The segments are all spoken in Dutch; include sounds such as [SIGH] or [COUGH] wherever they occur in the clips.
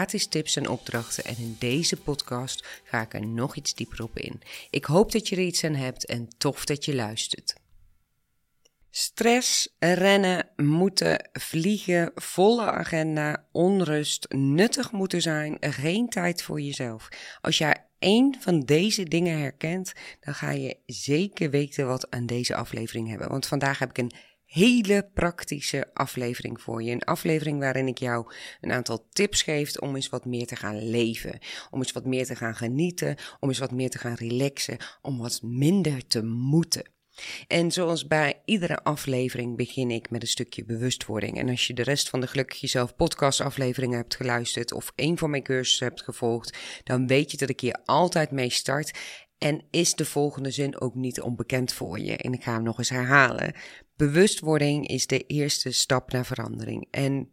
gratis tips en opdrachten en in deze podcast ga ik er nog iets dieper op in. Ik hoop dat je er iets aan hebt en tof dat je luistert. Stress, rennen, moeten, vliegen, volle agenda, onrust, nuttig moeten zijn, geen tijd voor jezelf. Als jij één van deze dingen herkent, dan ga je zeker weten wat aan deze aflevering hebben. Want vandaag heb ik een hele praktische aflevering voor je. Een aflevering waarin ik jou een aantal tips geef om eens wat meer te gaan leven. Om eens wat meer te gaan genieten. Om eens wat meer te gaan relaxen. Om wat minder te moeten. En zoals bij iedere aflevering begin ik met een stukje bewustwording. En als je de rest van de Gelukkig Jezelf podcast afleveringen hebt geluisterd of een van mijn cursussen hebt gevolgd, dan weet je dat ik hier altijd mee start. En is de volgende zin ook niet onbekend voor je? En ik ga hem nog eens herhalen. Bewustwording is de eerste stap naar verandering. En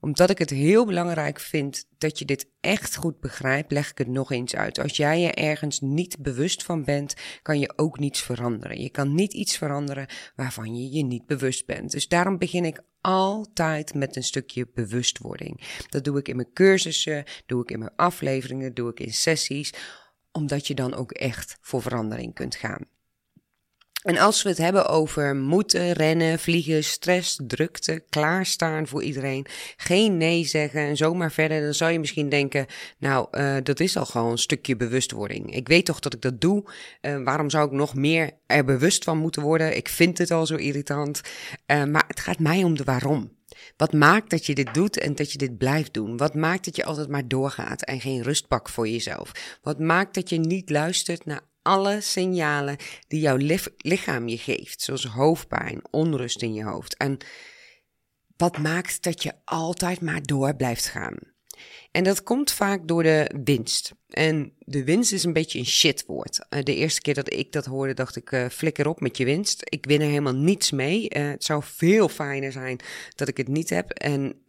omdat ik het heel belangrijk vind dat je dit echt goed begrijpt, leg ik het nog eens uit. Als jij je ergens niet bewust van bent, kan je ook niets veranderen. Je kan niet iets veranderen waarvan je je niet bewust bent. Dus daarom begin ik altijd met een stukje bewustwording. Dat doe ik in mijn cursussen, doe ik in mijn afleveringen, doe ik in sessies, omdat je dan ook echt voor verandering kunt gaan. En als we het hebben over moeten, rennen, vliegen, stress, drukte, klaarstaan voor iedereen, geen nee zeggen en zomaar verder, dan zou je misschien denken, nou, uh, dat is al gewoon een stukje bewustwording. Ik weet toch dat ik dat doe, uh, waarom zou ik nog meer er bewust van moeten worden? Ik vind het al zo irritant, uh, maar het gaat mij om de waarom. Wat maakt dat je dit doet en dat je dit blijft doen? Wat maakt dat je altijd maar doorgaat en geen rust pakt voor jezelf? Wat maakt dat je niet luistert naar alle signalen die jouw lichaam je geeft, zoals hoofdpijn, onrust in je hoofd. En wat maakt dat je altijd maar door blijft gaan? En dat komt vaak door de winst. En de winst is een beetje een shitwoord. Uh, de eerste keer dat ik dat hoorde, dacht ik: uh, flikker op met je winst. Ik win er helemaal niets mee. Uh, het zou veel fijner zijn dat ik het niet heb. En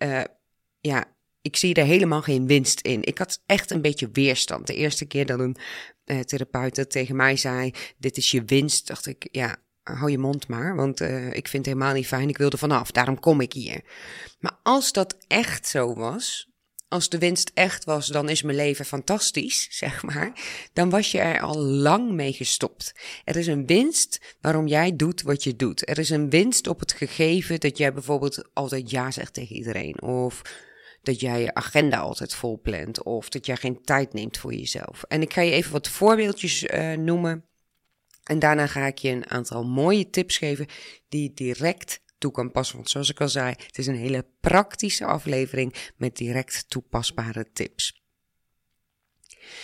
ja, ik zie er helemaal geen winst in. Ik had echt een beetje weerstand. De eerste keer dat een uh, therapeut dat tegen mij zei: Dit is je winst, dacht ik: Ja, hou je mond maar, want uh, ik vind het helemaal niet fijn. Ik wilde vanaf, daarom kom ik hier. Maar als dat echt zo was, als de winst echt was, dan is mijn leven fantastisch, [LAUGHS] zeg maar. Dan was je er al lang mee gestopt. Er is een winst waarom jij doet wat je doet. Er is een winst op het gegeven dat jij bijvoorbeeld altijd ja zegt tegen iedereen. Of dat jij je agenda altijd vol plant of dat jij geen tijd neemt voor jezelf. En ik ga je even wat voorbeeldjes uh, noemen. En daarna ga ik je een aantal mooie tips geven die je direct toe kan passen. Want zoals ik al zei, het is een hele praktische aflevering met direct toepasbare tips.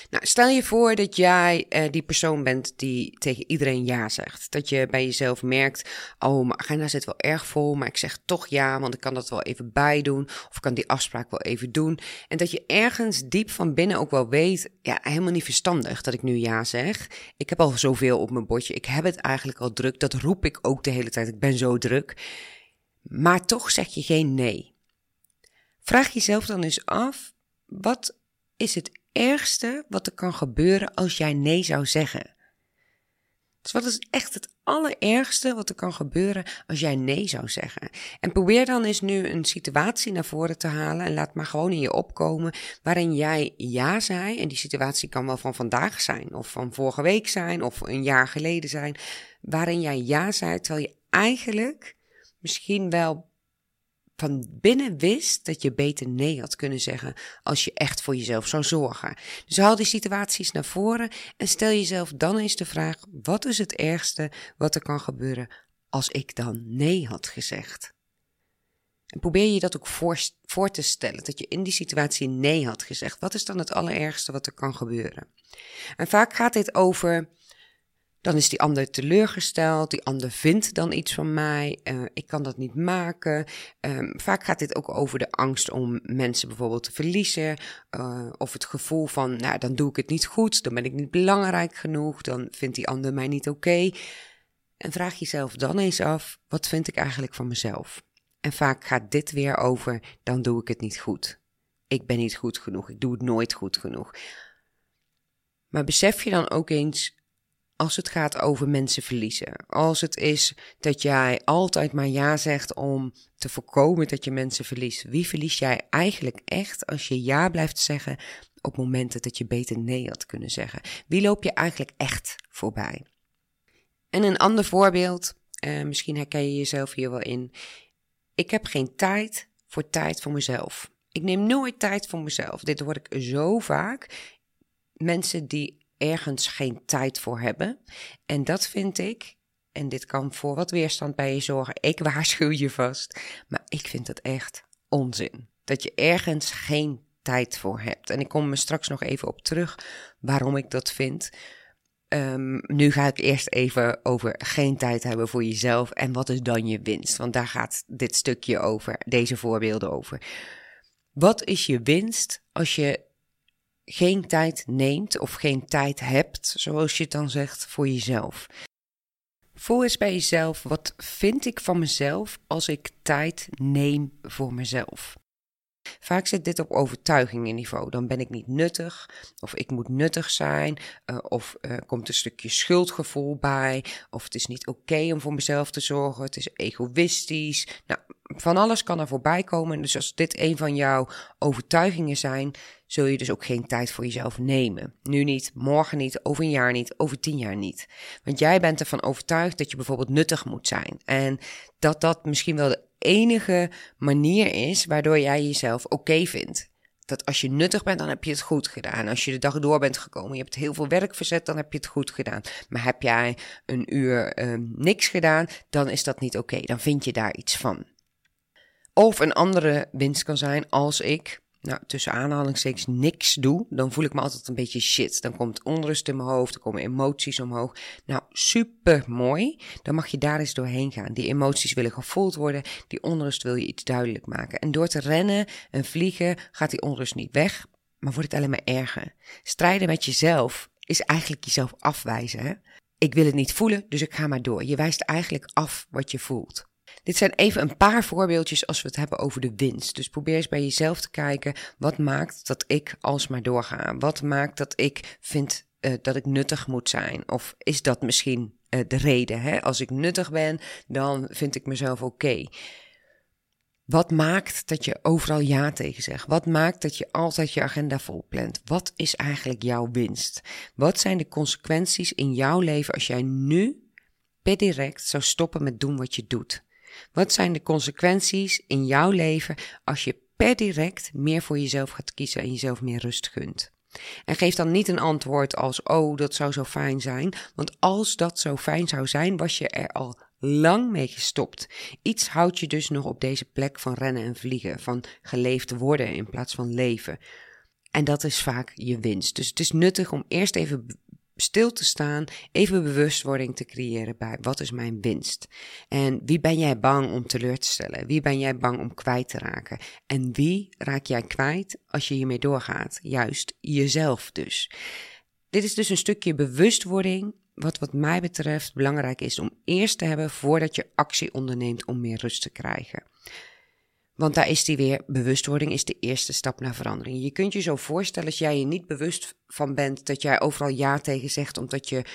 Nou, stel je voor dat jij uh, die persoon bent die tegen iedereen ja zegt. Dat je bij jezelf merkt, oh, mijn agenda zit wel erg vol, maar ik zeg toch ja, want ik kan dat wel even bijdoen. Of ik kan die afspraak wel even doen. En dat je ergens diep van binnen ook wel weet, ja, helemaal niet verstandig dat ik nu ja zeg. Ik heb al zoveel op mijn bordje, ik heb het eigenlijk al druk. Dat roep ik ook de hele tijd, ik ben zo druk. Maar toch zeg je geen nee. Vraag jezelf dan eens af, wat is het ergste wat er kan gebeuren als jij nee zou zeggen? Dus wat is echt het allerergste wat er kan gebeuren als jij nee zou zeggen? En probeer dan eens nu een situatie naar voren te halen en laat maar gewoon in je opkomen waarin jij ja zei. En die situatie kan wel van vandaag zijn, of van vorige week zijn, of een jaar geleden zijn. Waarin jij ja zei terwijl je eigenlijk misschien wel van binnen wist dat je beter nee had kunnen zeggen als je echt voor jezelf zou zorgen. Dus haal die situaties naar voren en stel jezelf dan eens de vraag: wat is het ergste wat er kan gebeuren als ik dan nee had gezegd? En probeer je dat ook voor, voor te stellen, dat je in die situatie nee had gezegd. Wat is dan het allerergste wat er kan gebeuren? En vaak gaat dit over Dan is die ander teleurgesteld, die ander vindt dan iets van mij, uh, ik kan dat niet maken. Um, vaak gaat dit ook over de angst om mensen bijvoorbeeld te verliezen, uh, of het gevoel van, nou, dan doe ik het niet goed, dan ben ik niet belangrijk genoeg, dan vindt die ander mij niet oké. En vraag jezelf dan eens af, wat vind ik eigenlijk van mezelf? En vaak gaat dit weer over, dan doe ik het niet goed. Ik ben niet goed genoeg, ik doe het nooit goed genoeg. Maar besef je dan ook eens, als het gaat over mensen verliezen, als het is dat jij altijd maar ja zegt om te voorkomen dat je mensen verliest, wie verlies jij eigenlijk echt als je ja blijft zeggen op momenten dat je beter nee had kunnen zeggen? Wie loop je eigenlijk echt voorbij? En een ander voorbeeld, eh, misschien herken je jezelf hier wel in. Ik heb geen tijd voor tijd voor mezelf. Ik neem nooit tijd voor mezelf. Dit hoor ik zo vaak. Mensen die ergens geen tijd voor hebben. En dat vind ik, en dit kan voor wat weerstand bij je zorgen. Ik [LAUGHS] waarschuw je vast. Maar ik vind het echt onzin. Dat je ergens geen tijd voor hebt. En ik kom er straks nog even op terug waarom ik dat vind. Um, nu ga ik eerst even over geen tijd hebben voor jezelf en wat is dan je winst? Want daar gaat dit stukje over, deze voorbeelden over. Wat is je winst als je geen tijd neemt of geen tijd hebt, zoals je het dan zegt, voor jezelf? Voel eens bij jezelf, wat vind ik van mezelf als ik tijd neem voor mezelf? Vaak zit dit op overtuigingenniveau. Dan ben ik niet nuttig, of ik moet nuttig zijn, uh, of uh, komt een stukje schuldgevoel bij, of het is niet oké om voor mezelf te zorgen, het is egoïstisch. Nou, van alles kan er voorbij komen. Dus als dit een van jouw overtuigingen zijn, zul je dus ook geen tijd voor jezelf nemen. Nu niet, morgen niet, over een jaar niet, over tien jaar niet. Want jij bent ervan overtuigd dat je bijvoorbeeld nuttig moet zijn. En dat dat misschien wel de enige manier is waardoor jij jezelf oké vindt. Dat als je nuttig bent, dan heb je het goed gedaan. Als je de dag door bent gekomen, je hebt heel veel werk verzet, dan heb je het goed gedaan. Maar heb jij een uur um, niks gedaan, dan is dat niet oké. Dan vind je daar iets van. Of een andere winst kan zijn als ik nou, tussen aanhalingstekens niks doe, dan voel ik me altijd een beetje shit. Dan komt onrust in mijn hoofd, dan komen emoties omhoog. Nou, super mooi. Dan mag je daar eens doorheen gaan. Die emoties willen gevoeld worden, die onrust wil je iets duidelijk maken. En door te rennen en vliegen gaat die onrust niet weg, maar wordt het alleen maar erger. Strijden met jezelf is eigenlijk jezelf afwijzen. Hè? Ik wil het niet voelen, dus ik ga maar door. Je wijst eigenlijk af wat je voelt. Dit zijn even een paar voorbeeldjes als we het hebben over de winst. Dus probeer eens bij jezelf te kijken, wat maakt dat ik alsmaar doorga? Wat maakt dat ik vind uh, dat ik nuttig moet zijn? Of is dat misschien uh, de reden? Hè? Als ik nuttig ben, dan vind ik mezelf oké. Wat maakt dat je overal ja tegen zegt? Wat maakt dat je altijd je agenda vol plant? Wat is eigenlijk jouw winst? Wat zijn de consequenties in jouw leven als jij nu per direct zou stoppen met doen wat je doet? Wat zijn de consequenties in jouw leven als je per direct meer voor jezelf gaat kiezen en jezelf meer rust gunt? En geef dan niet een antwoord als: Oh, dat zou zo fijn zijn. Want als dat zo fijn zou zijn, was je er al lang mee gestopt. Iets houdt je dus nog op deze plek van rennen en vliegen, van geleefd worden in plaats van leven. En dat is vaak je winst. Dus het is nuttig om eerst even stil te staan, even bewustwording te creëren bij wat is mijn winst? En wie ben jij bang om teleur te stellen? Wie ben jij bang om kwijt te raken? En wie raak jij kwijt als je hiermee doorgaat? Juist jezelf dus. Dit is dus een stukje bewustwording, wat wat mij betreft belangrijk is om eerst te hebben voordat je actie onderneemt om meer rust te krijgen. Want daar is die weer. Bewustwording is de eerste stap naar verandering. Je kunt je zo voorstellen als jij je niet bewust van bent dat jij overal ja tegen zegt, omdat je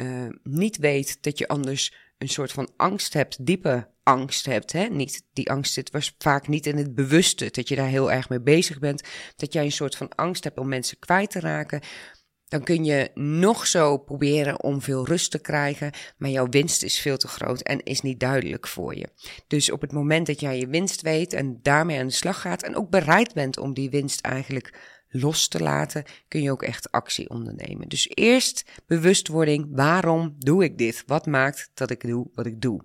uh, niet weet dat je anders een soort van angst hebt, diepe angst hebt. Hè? Niet, die angst zit was vaak niet in het bewuste, dat je daar heel erg mee bezig bent. Dat jij een soort van angst hebt om mensen kwijt te raken dan kun je nog zo proberen om veel rust te krijgen, maar jouw winst is veel te groot en is niet duidelijk voor je. Dus op het moment dat jij je winst weet en daarmee aan de slag gaat en ook bereid bent om die winst eigenlijk los te laten, kun je ook echt actie ondernemen. Dus eerst bewustwording, waarom doe ik dit? Wat maakt dat ik doe wat ik doe?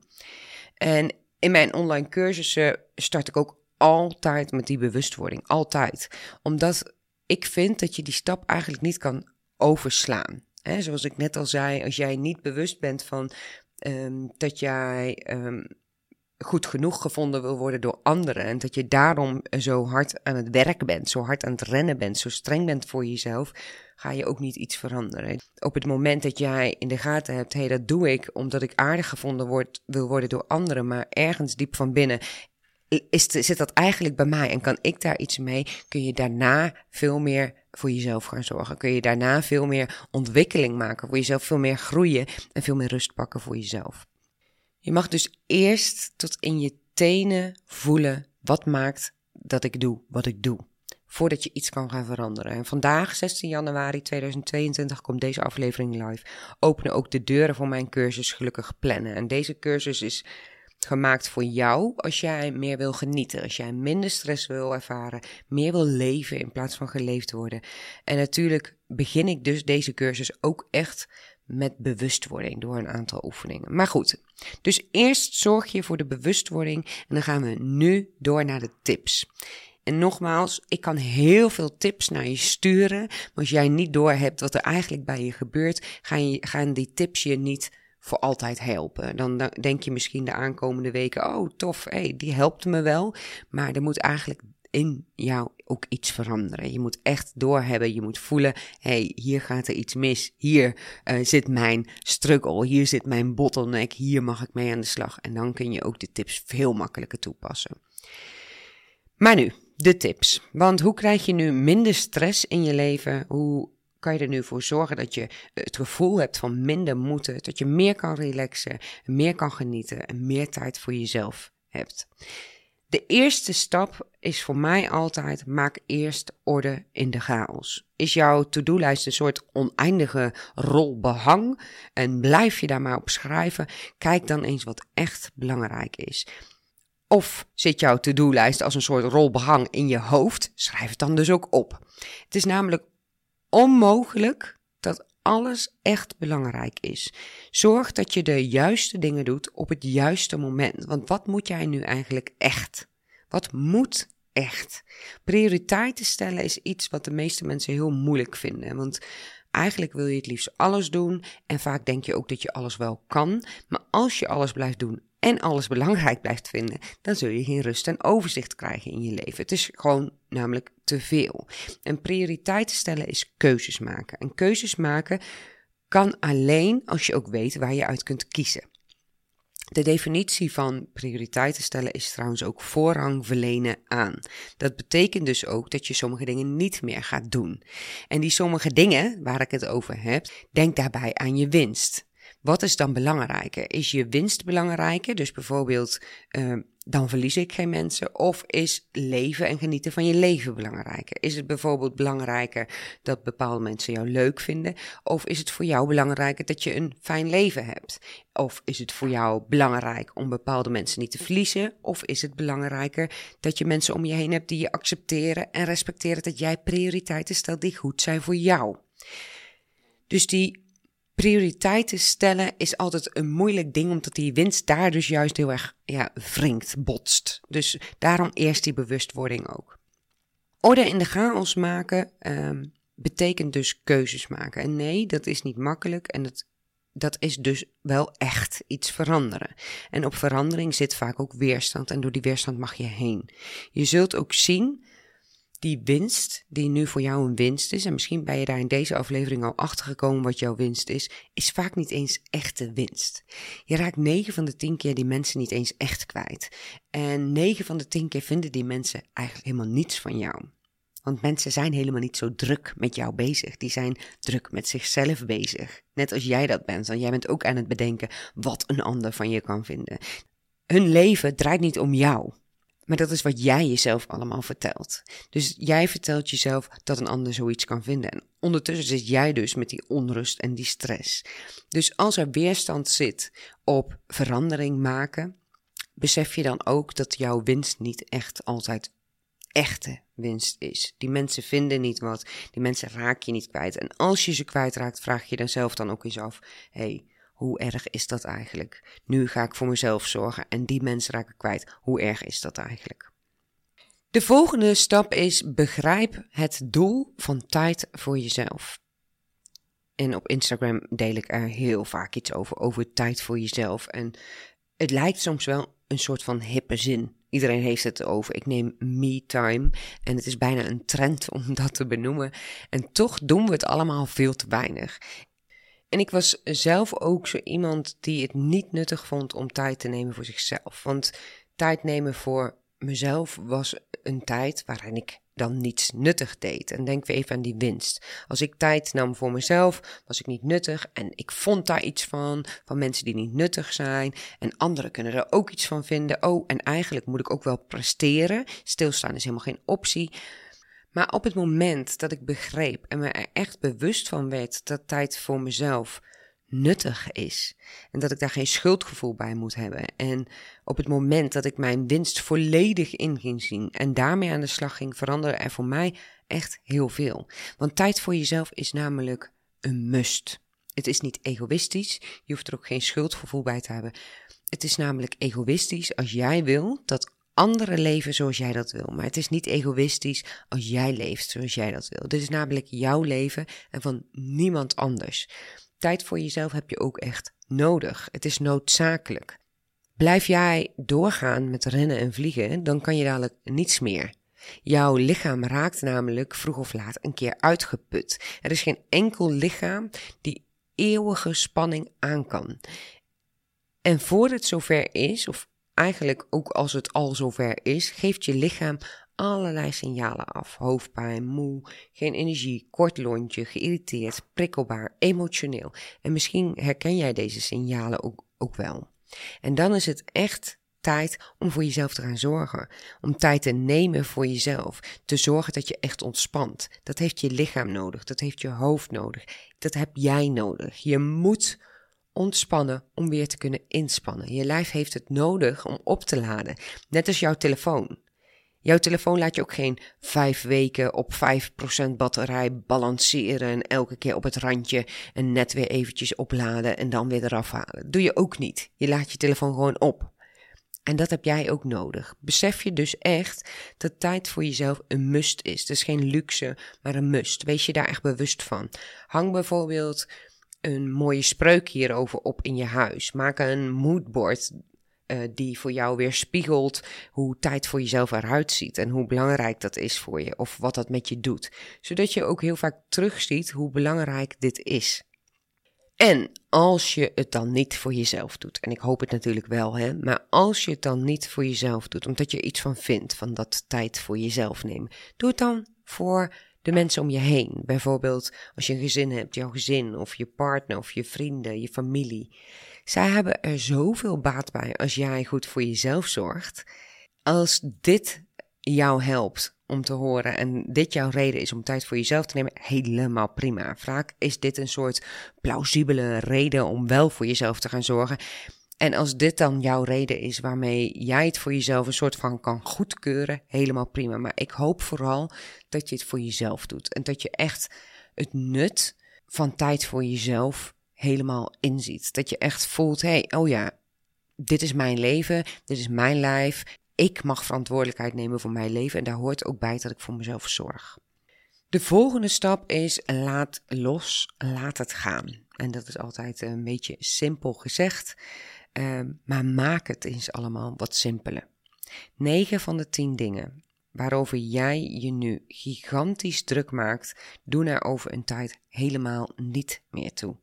En in mijn online cursussen start ik ook altijd met die bewustwording, altijd. Omdat ik vind dat je die stap eigenlijk niet kan overslaan. Zoals ik net al zei, als jij niet bewust bent van ehm, dat jij ehm, goed genoeg gevonden wil worden door anderen. En dat je daarom zo hard aan het werk bent, zo hard aan het rennen bent, zo streng bent voor jezelf, ga je ook niet iets veranderen. Op het moment dat jij in de gaten hebt, hé, hey, dat doe ik omdat ik aardig gevonden word, wil worden door anderen, maar ergens diep van binnen is, zit dat eigenlijk bij mij en kan ik daar iets mee, kun je daarna veel meer voor jezelf gaan zorgen. Kun je daarna veel meer ontwikkeling maken voor jezelf, veel meer groeien en veel meer rust pakken voor jezelf. Je mag dus eerst tot in je tenen voelen wat maakt dat ik doe wat ik doe. Voordat je iets kan gaan veranderen. En vandaag, 16 januari 2022, komt deze aflevering live. Openen ook de deuren voor mijn cursus Gelukkig Plannen. En deze cursus is gemaakt voor jou als jij meer wil genieten, als jij minder stress wil ervaren, meer wil leven in plaats van geleefd worden. En natuurlijk begin ik dus deze cursus ook echt met bewustwording door een aantal oefeningen. Maar goed, dus eerst zorg je voor de bewustwording en dan gaan we nu door naar de tips. En nogmaals, ik kan heel veel tips naar je sturen, maar als jij niet doorhebt wat er eigenlijk bij je gebeurt, gaan, je, gaan die tips je niet voor altijd helpen. Dan, denk je misschien de aankomende weken, oh tof, hey, die helpt me wel. Maar er moet eigenlijk in jou ook iets veranderen. Je moet echt doorhebben, je moet voelen, hey, hier gaat er iets mis. Hier uh, zit mijn struggle, hier zit mijn bottleneck, hier mag ik mee aan de slag. En dan kun je ook de tips veel makkelijker toepassen. Maar nu, de tips. Want hoe krijg je nu minder stress in je leven? Hoe kan je er nu voor zorgen dat je het gevoel hebt van minder moeten, dat je meer kan relaxen, meer kan genieten en meer tijd voor jezelf hebt. De eerste stap is voor mij altijd: maak eerst orde in de chaos. Is jouw to-do-lijst een soort oneindige rol behang en blijf je daar maar op schrijven? Kijk dan eens wat echt belangrijk is. Of zit jouw to-do-lijst als een soort rol behang in je hoofd? Schrijf het dan dus ook op. Het is namelijk onmogelijk dat alles echt belangrijk is. Zorg dat je de juiste dingen doet op het juiste moment. Want wat moet jij nu eigenlijk echt? Wat moet echt? Prioriteiten stellen is iets wat de meeste mensen heel moeilijk vinden. Want eigenlijk wil je het liefst alles doen. En vaak denk je ook dat je alles wel kan. Maar als je alles blijft doen en alles [LAUGHS] belangrijk blijft vinden, dan zul je geen rust en overzicht krijgen in je leven. Het is gewoon namelijk te veel. En prioriteiten stellen is keuzes maken. En keuzes maken kan alleen als je ook weet waar je uit kunt kiezen. De definitie van prioriteiten stellen is trouwens ook voorrang verlenen aan. Dat betekent dus ook dat je sommige dingen niet meer gaat doen. En die sommige dingen waar ik het over heb, denk daarbij aan je winst. Wat is dan belangrijker? Is je winst belangrijker? Dus bijvoorbeeld, uh, dan verlies ik geen mensen. Of is leven en genieten van je leven belangrijker? Is het bijvoorbeeld belangrijker dat bepaalde mensen jou leuk vinden? Of is het voor jou belangrijker dat je een fijn leven hebt? Of is het voor jou belangrijk om bepaalde mensen niet te verliezen? Of is het belangrijker dat je mensen om je heen hebt die je accepteren en respecteren dat jij prioriteiten stelt die goed zijn voor jou? Dus die prioriteiten stellen is altijd een moeilijk ding, omdat die winst daar dus juist heel erg ja, wringt, botst. Dus daarom eerst die bewustwording ook. Orde in de chaos maken um, betekent dus keuzes maken. En nee, dat is niet makkelijk en dat, dat is dus wel echt iets veranderen. En op verandering zit vaak ook weerstand en door die weerstand mag je heen. Je zult ook zien die winst, die nu voor jou een winst is, en misschien ben je daar in deze aflevering al achter gekomen wat jouw winst is, is vaak niet eens echte winst. Je raakt 9 van de 10 keer die mensen niet eens echt kwijt. En 9 van de 10 keer vinden die mensen eigenlijk helemaal niets van jou. Want mensen zijn helemaal niet zo druk met jou bezig. Die zijn druk met zichzelf bezig. Net als jij dat bent. Want jij bent ook aan het bedenken wat een ander van je kan vinden. Hun leven draait niet om jou. Maar dat is wat jij jezelf allemaal vertelt. Dus jij vertelt jezelf dat een ander zoiets kan vinden. En ondertussen zit jij dus met die onrust en die stress. Dus als er weerstand zit op verandering maken, besef je dan ook dat jouw winst niet echt altijd echte winst is. Die mensen vinden niet wat, die mensen raak je niet kwijt. En als je ze kwijtraakt, vraag je dan zelf dan ook eens af: hey, hoe erg is dat eigenlijk? Nu ga ik voor mezelf zorgen en die mensen raken kwijt. Hoe erg is dat eigenlijk? De volgende stap is begrijp het doel van tijd voor jezelf. En op Instagram deel ik er heel vaak iets over, over tijd voor jezelf. En het lijkt soms wel een soort van hippe zin. Iedereen heeft het over. Ik neem me-time. En het is bijna een trend om dat te benoemen. En toch doen we het allemaal veel te weinig. En ik was zelf ook zo iemand die het niet nuttig vond om tijd te nemen voor zichzelf. Want tijd nemen voor mezelf was een tijd waarin ik dan niets nuttig deed. En denk weer even aan die winst. Als ik tijd nam voor mezelf, was ik niet nuttig en ik vond daar iets van, van mensen die niet nuttig zijn. En anderen kunnen er ook iets van vinden. Oh, en eigenlijk moet ik ook wel presteren. Stilstaan is helemaal geen optie. Maar op het moment dat ik begreep en me er echt bewust van werd dat tijd voor mezelf nuttig is. En dat ik daar geen schuldgevoel bij moet hebben. En op het moment dat ik mijn winst volledig in ging zien en daarmee aan de slag ging, veranderde er voor mij echt heel veel. Want tijd voor jezelf is namelijk een must. Het is niet egoïstisch, je hoeft er ook geen schuldgevoel bij te hebben. Het is namelijk egoïstisch als jij wil dat anderen leven zoals jij dat wil. Maar het is niet egoïstisch als jij leeft zoals jij dat wil. Dit is namelijk jouw leven en van niemand anders. Tijd voor jezelf heb je ook echt nodig. Het is noodzakelijk. Blijf jij doorgaan met rennen en vliegen, dan kan je dadelijk niets meer. Jouw lichaam raakt namelijk vroeg of laat een keer uitgeput. Er is geen enkel lichaam die eeuwige spanning aan kan. En voor het zover is, of eigenlijk ook als het al zover is, geeft je lichaam allerlei signalen af. Hoofdpijn, moe, geen energie, kort lontje, geïrriteerd, prikkelbaar, emotioneel. En misschien herken jij deze signalen ook, ook wel. En dan is het echt tijd om voor jezelf te gaan zorgen. Om tijd te nemen voor jezelf. Te zorgen dat je echt ontspant. Dat heeft je lichaam nodig. Dat heeft je hoofd nodig. Dat heb jij nodig. Je moet ontspannen om weer te kunnen inspannen. Je lijf heeft het nodig om op te laden. Net als jouw telefoon. Jouw telefoon laat je ook geen vijf weken op 5% batterij balanceren en elke keer op het randje en net weer eventjes opladen en dan weer eraf halen. Doe je ook niet. Je laat je telefoon gewoon op. En dat heb jij ook nodig. Besef je dus echt dat tijd voor jezelf een must is. Het is geen luxe, maar een must. Wees je daar echt bewust van. Hang bijvoorbeeld een mooie spreuk hierover op in je huis. Maak een moodboard uh, die voor jou weer spiegelt hoe tijd voor jezelf eruit ziet en hoe belangrijk dat is voor je of wat dat met je doet. Zodat je ook heel vaak terugziet hoe belangrijk dit is. En als je het dan niet voor jezelf doet, en ik hoop het natuurlijk wel, hè, maar als je het dan niet voor jezelf doet, omdat je iets van vindt, van dat tijd voor jezelf nemen, doe het dan voor de mensen om je heen. Bijvoorbeeld als je een gezin hebt, jouw gezin of je partner of je vrienden, je familie. Zij hebben er zoveel baat bij als jij goed voor jezelf zorgt. Als dit jou helpt om te horen en dit jouw reden is om tijd voor jezelf te nemen, helemaal prima. Vaak is dit een soort plausibele reden om wel voor jezelf te gaan zorgen. En als dit dan jouw reden is waarmee jij het voor jezelf een soort van kan goedkeuren, helemaal prima. Maar ik hoop vooral dat je het voor jezelf doet en dat je echt het nut van tijd voor jezelf helemaal inziet. Dat je echt voelt, hé, hey, oh ja, dit is mijn leven, dit is mijn lijf. Ik mag verantwoordelijkheid nemen voor mijn leven en daar hoort ook bij dat ik voor mezelf zorg. De volgende stap is laat los, laat het gaan. En dat is altijd een beetje simpel gezegd, ehm, maar maak het eens allemaal wat simpeler. 9 van de 10 dingen waarover jij je nu gigantisch druk maakt, doen er over een tijd helemaal niet meer toe.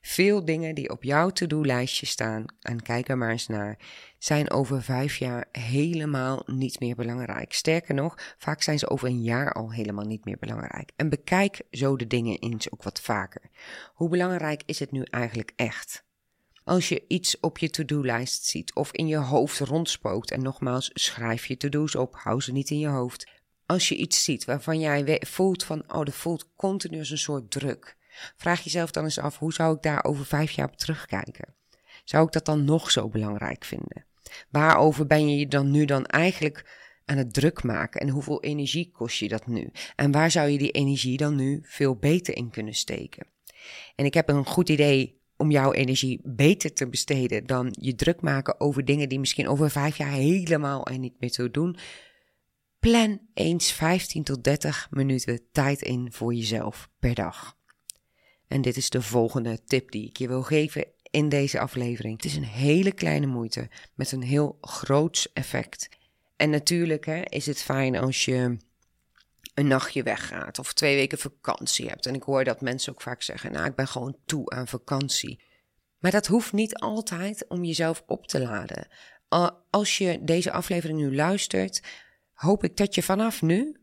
Veel dingen die op jouw to-do-lijstje staan, en kijk er maar eens naar, zijn over vijf jaar helemaal niet meer belangrijk. Sterker nog, vaak zijn ze over een jaar al helemaal niet meer belangrijk. En bekijk zo de dingen eens ook wat vaker. Hoe belangrijk is het nu eigenlijk echt? Als je iets op je to-do-lijst ziet of in je hoofd rondspookt, en nogmaals, schrijf je to-do's op, hou ze niet in je hoofd. Als je iets ziet waarvan jij voelt van, oh, dat voelt continu als een soort druk Vraag jezelf dan eens af, hoe zou ik daar over vijf jaar op terugkijken? Zou ik dat dan nog zo belangrijk vinden? Waarover ben je je dan nu dan eigenlijk aan het druk maken en hoeveel energie kost je dat nu? En waar zou je die energie dan nu veel beter in kunnen steken? En ik heb een goed idee om jouw energie beter te besteden dan je druk maken over dingen die misschien over vijf jaar helemaal en niet meer te doen. Plan eens 15 tot 30 minuten tijd in voor jezelf per dag. En dit is de volgende tip die ik je wil geven in deze aflevering. Het is een hele kleine moeite met een heel groots effect. En natuurlijk hè, is het fijn als je een nachtje weggaat of twee weken vakantie hebt. En ik hoor dat mensen ook vaak zeggen: Nou, ik ben gewoon toe aan vakantie. Maar dat hoeft niet altijd om jezelf op te laden. Als je deze aflevering nu luistert, hoop ik dat je vanaf nu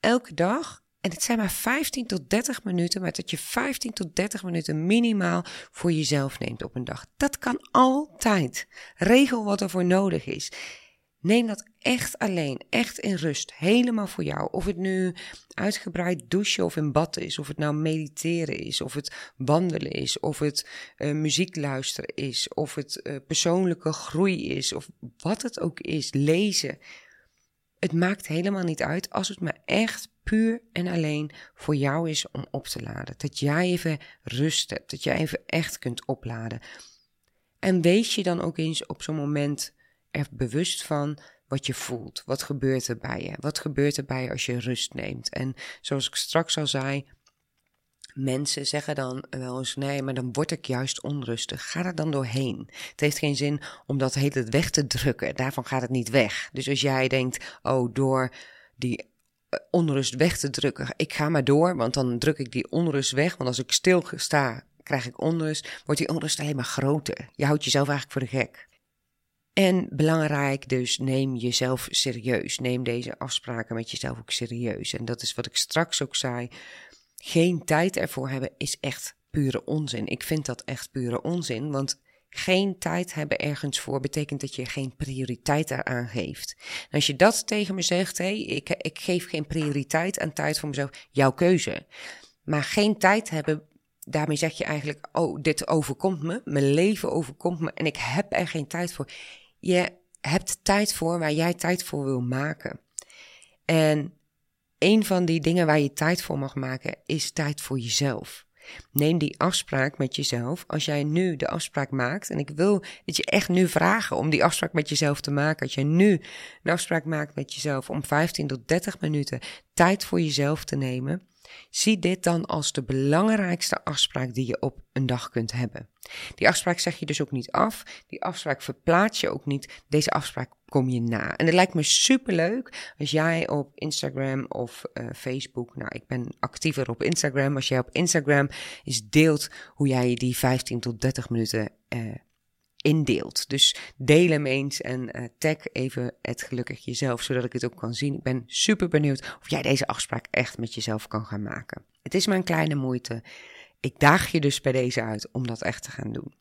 elke dag, en het zijn maar 15 tot 30 minuten, maar dat je 15 tot 30 minuten minimaal voor jezelf neemt op een dag. Dat kan altijd. Regel wat er voor nodig is. Neem dat echt alleen, echt in rust, helemaal voor jou. Of het nu uitgebreid douchen of in bad is, of het nou mediteren is, of het wandelen is, of het uh, muziek luisteren is, of het uh, persoonlijke groei is, of wat het ook is, lezen. Het maakt helemaal niet uit als het maar echt puur en alleen voor jou is om op te laden. Dat jij even rust hebt, dat jij even echt kunt opladen. En wees je dan ook eens op zo'n moment er bewust van wat je voelt. Wat gebeurt er bij je? Wat gebeurt er bij je als je rust neemt? En zoals ik straks al zei, mensen zeggen dan wel eens: nee, maar dan word ik juist onrustig. Ga er dan doorheen. Het heeft geen zin om dat hele weg te drukken. Daarvan gaat het niet weg. Dus als jij denkt: oh, door die eh, onrust weg te drukken, ik ga maar door, want dan druk ik die onrust weg. Want als ik stil sta, krijg ik onrust. Wordt die onrust alleen maar groter. Je houdt jezelf eigenlijk voor de gek. En belangrijk dus, neem jezelf serieus. Neem deze afspraken met jezelf ook serieus. En dat is wat ik straks ook zei. Geen tijd ervoor hebben is echt pure onzin. Ik vind dat echt pure onzin, want geen tijd hebben ergens voor betekent dat je geen prioriteit eraan geeft. Als je dat tegen me zegt, hé, hey, ik, ik geef geen prioriteit aan tijd voor mezelf, jouw keuze. Maar geen tijd hebben daarmee zeg je eigenlijk: Oh, dit overkomt me, mijn leven overkomt me en ik heb er geen tijd voor. Je hebt tijd voor waar jij tijd voor wil maken. En een van die dingen waar je tijd voor mag maken is tijd voor jezelf. Neem die afspraak met jezelf. Als jij nu de afspraak maakt, en ik wil dat je echt nu vragen om die afspraak met jezelf te maken. Als jij nu een afspraak maakt met jezelf om 15 tot 30 minuten tijd voor jezelf te nemen, Zie dit dan als de belangrijkste afspraak die je op een dag kunt hebben. Die afspraak zeg je dus ook niet af. Die afspraak verplaats je ook niet. Deze afspraak kom je na. En het lijkt me superleuk als jij op Instagram of uh, Facebook, nou ik ben actiever op Instagram, als jij op Instagram eens deelt hoe jij die 15 tot 30 minuten uh, indeelt. Dus deel hem eens en uh, tag even het gelukkig jezelf, zodat ik het ook kan zien. Ik ben super benieuwd of jij deze afspraak echt met jezelf kan gaan maken. Het is maar een kleine moeite. Ik daag je dus bij deze uit om dat echt te gaan doen.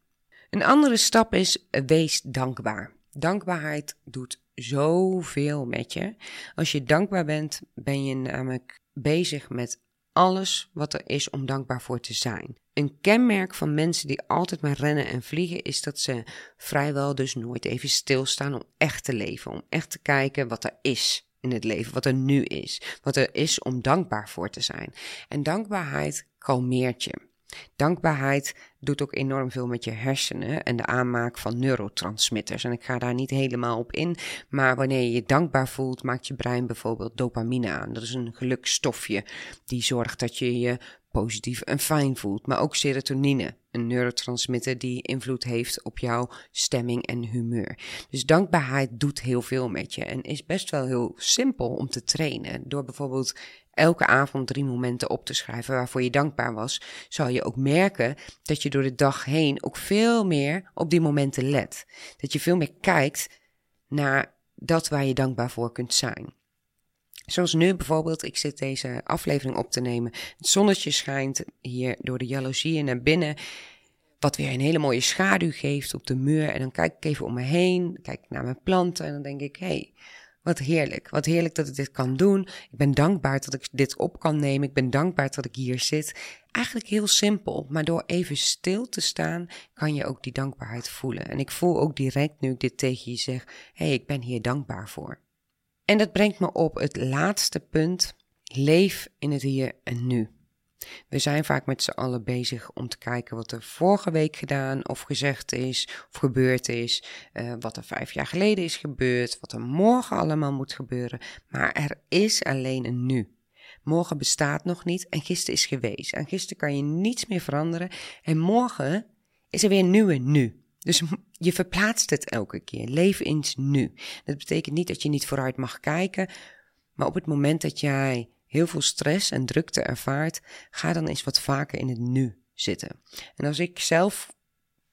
Een andere stap is wees dankbaar. Dankbaarheid doet zoveel met je. Als je dankbaar bent, ben je namelijk bezig met alles wat er is om dankbaar voor te zijn. Een kenmerk van mensen die altijd maar rennen en vliegen is dat ze vrijwel dus nooit even stilstaan om echt te leven, om echt te kijken wat er is in het leven, wat er nu is, wat er is om dankbaar voor te zijn. En dankbaarheid kalmeert je. Dankbaarheid doet ook enorm veel met je hersenen en de aanmaak van neurotransmitters. En ik ga daar niet helemaal op in, maar wanneer je je dankbaar voelt, maakt je brein bijvoorbeeld dopamine aan. Dat is een gelukstofje die zorgt dat je je positief en fijn voelt. Maar ook serotonine, een neurotransmitter die invloed heeft op jouw stemming en humeur. Dus dankbaarheid doet heel veel met je en is best wel heel simpel om te trainen. Door bijvoorbeeld elke avond drie momenten op te schrijven waarvoor je dankbaar was, zal je ook merken dat je door de dag heen ook veel meer op die momenten let. Dat je veel meer kijkt naar dat waar je dankbaar voor kunt zijn. Zoals nu bijvoorbeeld, ik zit deze aflevering op te nemen. Het zonnetje schijnt hier door de jaloezieën naar binnen. Wat weer een hele mooie schaduw geeft op de muur. En dan kijk ik even om me heen, kijk naar mijn planten en dan denk ik, hé, hey, wat heerlijk. Wat heerlijk dat ik dit kan doen. Ik ben dankbaar dat ik dit op kan nemen. Ik ben dankbaar dat ik hier zit. Eigenlijk heel simpel, maar door even stil te staan, kan je ook die dankbaarheid voelen. En ik voel ook direct nu ik dit tegen je zeg: hé, hey, ik ben hier dankbaar voor. En dat brengt me op het laatste punt. Leef in het hier en nu. We zijn vaak met z'n allen bezig om te kijken wat er vorige week gedaan of gezegd is of gebeurd is, uh, wat er vijf jaar geleden is gebeurd, wat er morgen allemaal moet gebeuren. Maar er is alleen een nu. Morgen bestaat nog niet en gisteren is geweest. En gisteren kan je niets meer veranderen. En morgen is er weer een nieuwe nu. Dus je verplaatst het elke keer. Leef eens nu. Dat betekent niet dat je niet vooruit mag kijken. Maar op het moment dat jij heel veel stress en drukte ervaart, ga dan eens wat vaker in het nu zitten. En als ik zelf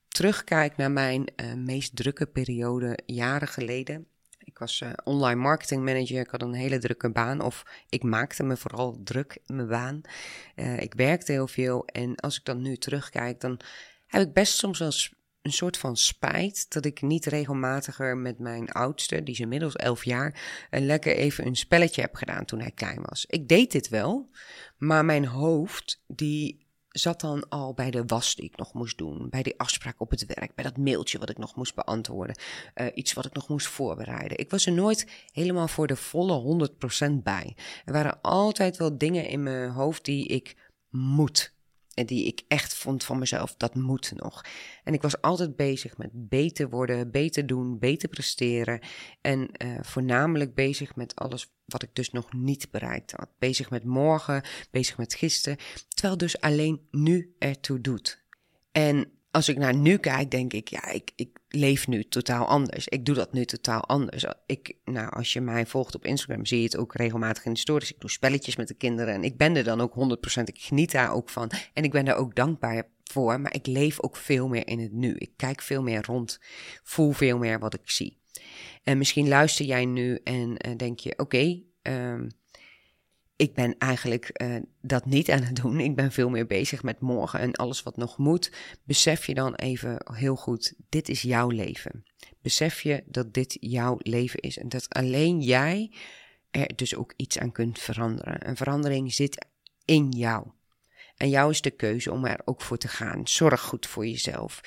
terugkijk naar mijn uh, meest drukke periode jaren geleden. Ik was uh, online marketing manager, ik had een hele drukke baan. Of ik maakte me vooral druk in mijn baan. Uh, ik werkte heel veel. En als ik dan nu terugkijk, dan heb ik best soms wel een soort van spijt dat ik niet regelmatiger met mijn oudste, die is inmiddels elf jaar, een lekker even een spelletje heb gedaan toen hij klein was. Ik deed dit wel, maar mijn hoofd die zat dan al bij de was die ik nog moest doen, bij die afspraak op het werk, bij dat mailtje wat ik nog moest beantwoorden, uh, iets wat ik nog moest voorbereiden. Ik was er nooit helemaal voor de volle 100% bij. Er waren altijd wel dingen in mijn hoofd die ik moet die ik echt vond van mezelf, dat moet nog. En ik was altijd bezig met beter worden, beter doen, beter presteren. En uh, voornamelijk bezig met alles wat ik dus nog niet bereikt had. Bezig met morgen, bezig met gisteren. Terwijl dus alleen nu ertoe doet. En als ik naar nu kijk, denk ik, ja, ik, ik leef nu totaal anders. Ik doe dat nu totaal anders. Ik, nou, als je mij volgt op Instagram, zie je het ook regelmatig in de stories. Ik doe spelletjes met de kinderen en ik ben er dan ook 100%. Ik geniet daar ook van. En ik ben daar ook dankbaar voor, maar ik leef ook veel meer in het nu. Ik kijk veel meer rond, voel veel meer wat ik zie. En misschien luister jij nu en uh, denk je, oké, um, ik ben eigenlijk uh, dat niet aan het doen. Ik ben veel meer bezig met morgen en alles wat nog moet. Besef je dan even heel goed, dit is jouw leven. Besef je dat dit jouw leven is en dat alleen jij er dus ook iets aan kunt veranderen. Een verandering zit in jou. En jou is de keuze om er ook voor te gaan. Zorg goed voor jezelf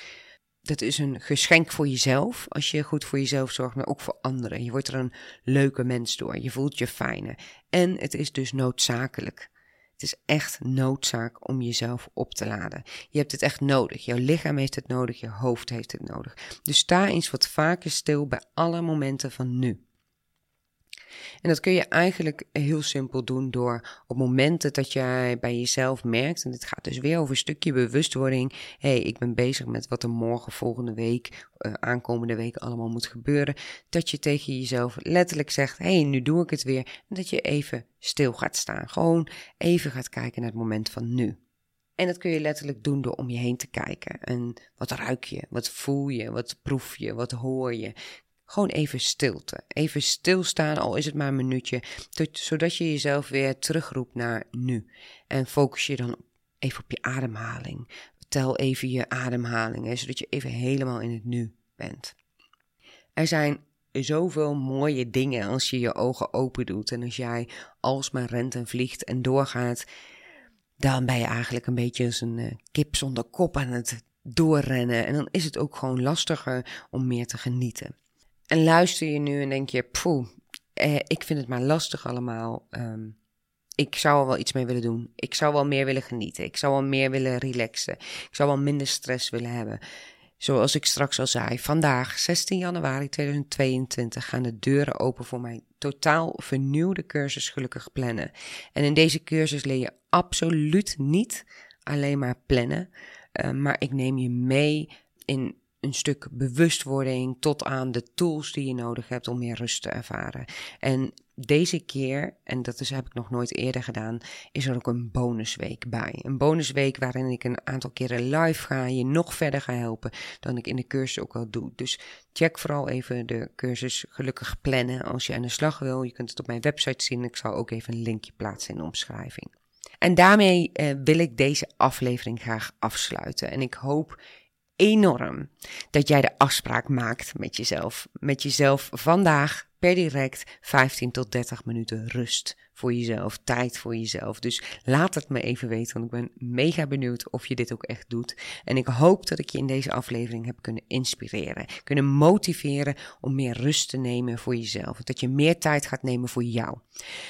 dat is een geschenk voor jezelf, als je goed voor jezelf zorgt, maar ook voor anderen. Je wordt er een leuke mens door, je voelt je fijner. En het is dus noodzakelijk. Het is echt noodzaak om jezelf op te laden. Je hebt het echt nodig. Jouw lichaam heeft het nodig, je hoofd heeft het nodig. Dus sta eens wat vaker stil bij alle momenten van nu. En dat kun je eigenlijk heel simpel doen door op momenten dat jij bij jezelf merkt, en dit gaat dus weer over een stukje bewustwording, hé, hey, ik ben bezig met wat er morgen, volgende week, uh, aankomende week allemaal moet gebeuren, dat je tegen jezelf letterlijk zegt, hé, hey, nu doe ik het weer, en dat je even stil gaat staan. Gewoon even gaat kijken naar het moment van nu. En dat kun je letterlijk doen door om je heen te kijken. En wat ruik je? Wat voel je? Wat proef je? Wat hoor je? Gewoon even stilte. Even stilstaan, al is het maar een minuutje. Zodat je jezelf weer terugroept naar nu. En focus je dan even op je ademhaling. Tel even je ademhalingen, zodat je even helemaal in het nu bent. Er zijn zoveel mooie dingen als je je ogen open doet. En als jij alsmaar rent en vliegt en doorgaat, dan ben je eigenlijk een beetje als een uh, kip zonder kop aan het doorrennen. En dan is het ook gewoon lastiger om meer te genieten. En luister je nu en denk je, poeh, eh, ik vind het maar lastig allemaal. Um, ik zou er wel iets mee willen doen. Ik zou wel meer willen genieten. Ik zou wel meer willen relaxen. Ik zou wel minder stress willen hebben. Zoals ik straks al zei, vandaag, 16 januari 2022, gaan de deuren open voor mijn totaal vernieuwde cursus Gelukkig Plannen. En in deze cursus leer je absoluut niet alleen maar plannen, uh, maar ik neem je mee in een stuk bewustwording tot aan de tools die je nodig hebt om meer rust te ervaren. En deze keer, en dat is, heb ik nog nooit eerder gedaan, is er ook een bonusweek bij. Een bonusweek waarin ik een aantal keren live ga, je nog verder ga helpen dan ik in de cursus ook al doe. Dus check vooral even de cursus gelukkig plannen als je aan de slag wil. Je kunt het op mijn website zien. Ik zal ook even een linkje plaatsen in de omschrijving. En daarmee eh, wil ik deze aflevering graag afsluiten. En ik hoop enorm dat jij de afspraak maakt met jezelf. Met jezelf vandaag per direct 15 tot 30 minuten rust voor jezelf, tijd voor jezelf. Dus laat het me even weten, want ik ben mega benieuwd of je dit ook echt doet. En ik hoop dat ik je in deze aflevering heb kunnen inspireren, kunnen motiveren om meer rust te nemen voor jezelf. Dat je meer tijd gaat nemen voor jou.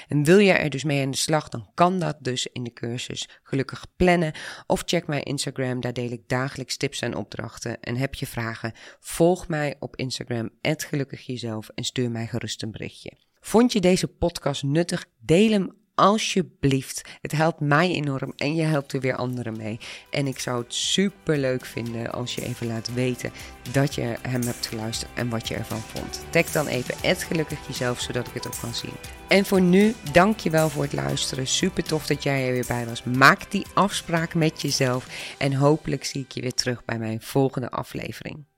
En wil je er dus mee aan de slag, dan kan dat dus in de cursus Gelukkig Plannen. Of check mijn Instagram, daar deel ik dagelijks tips en opdrachten. En heb je vragen, volg mij op Instagram, gelukkig jezelf en stuur mij gerust een berichtje. Vond je deze podcast nuttig? Deel hem alsjeblieft. Het helpt mij enorm en je helpt er weer anderen mee. En ik zou het super leuk vinden als je even laat weten dat je hem hebt geluisterd en wat je ervan vond. Tag dan even het gelukkig jezelf, zodat ik het ook kan zien. En voor nu, dank je wel voor het luisteren. Super tof dat jij er weer bij was. Maak die afspraak met jezelf en hopelijk zie ik je weer terug bij mijn volgende aflevering.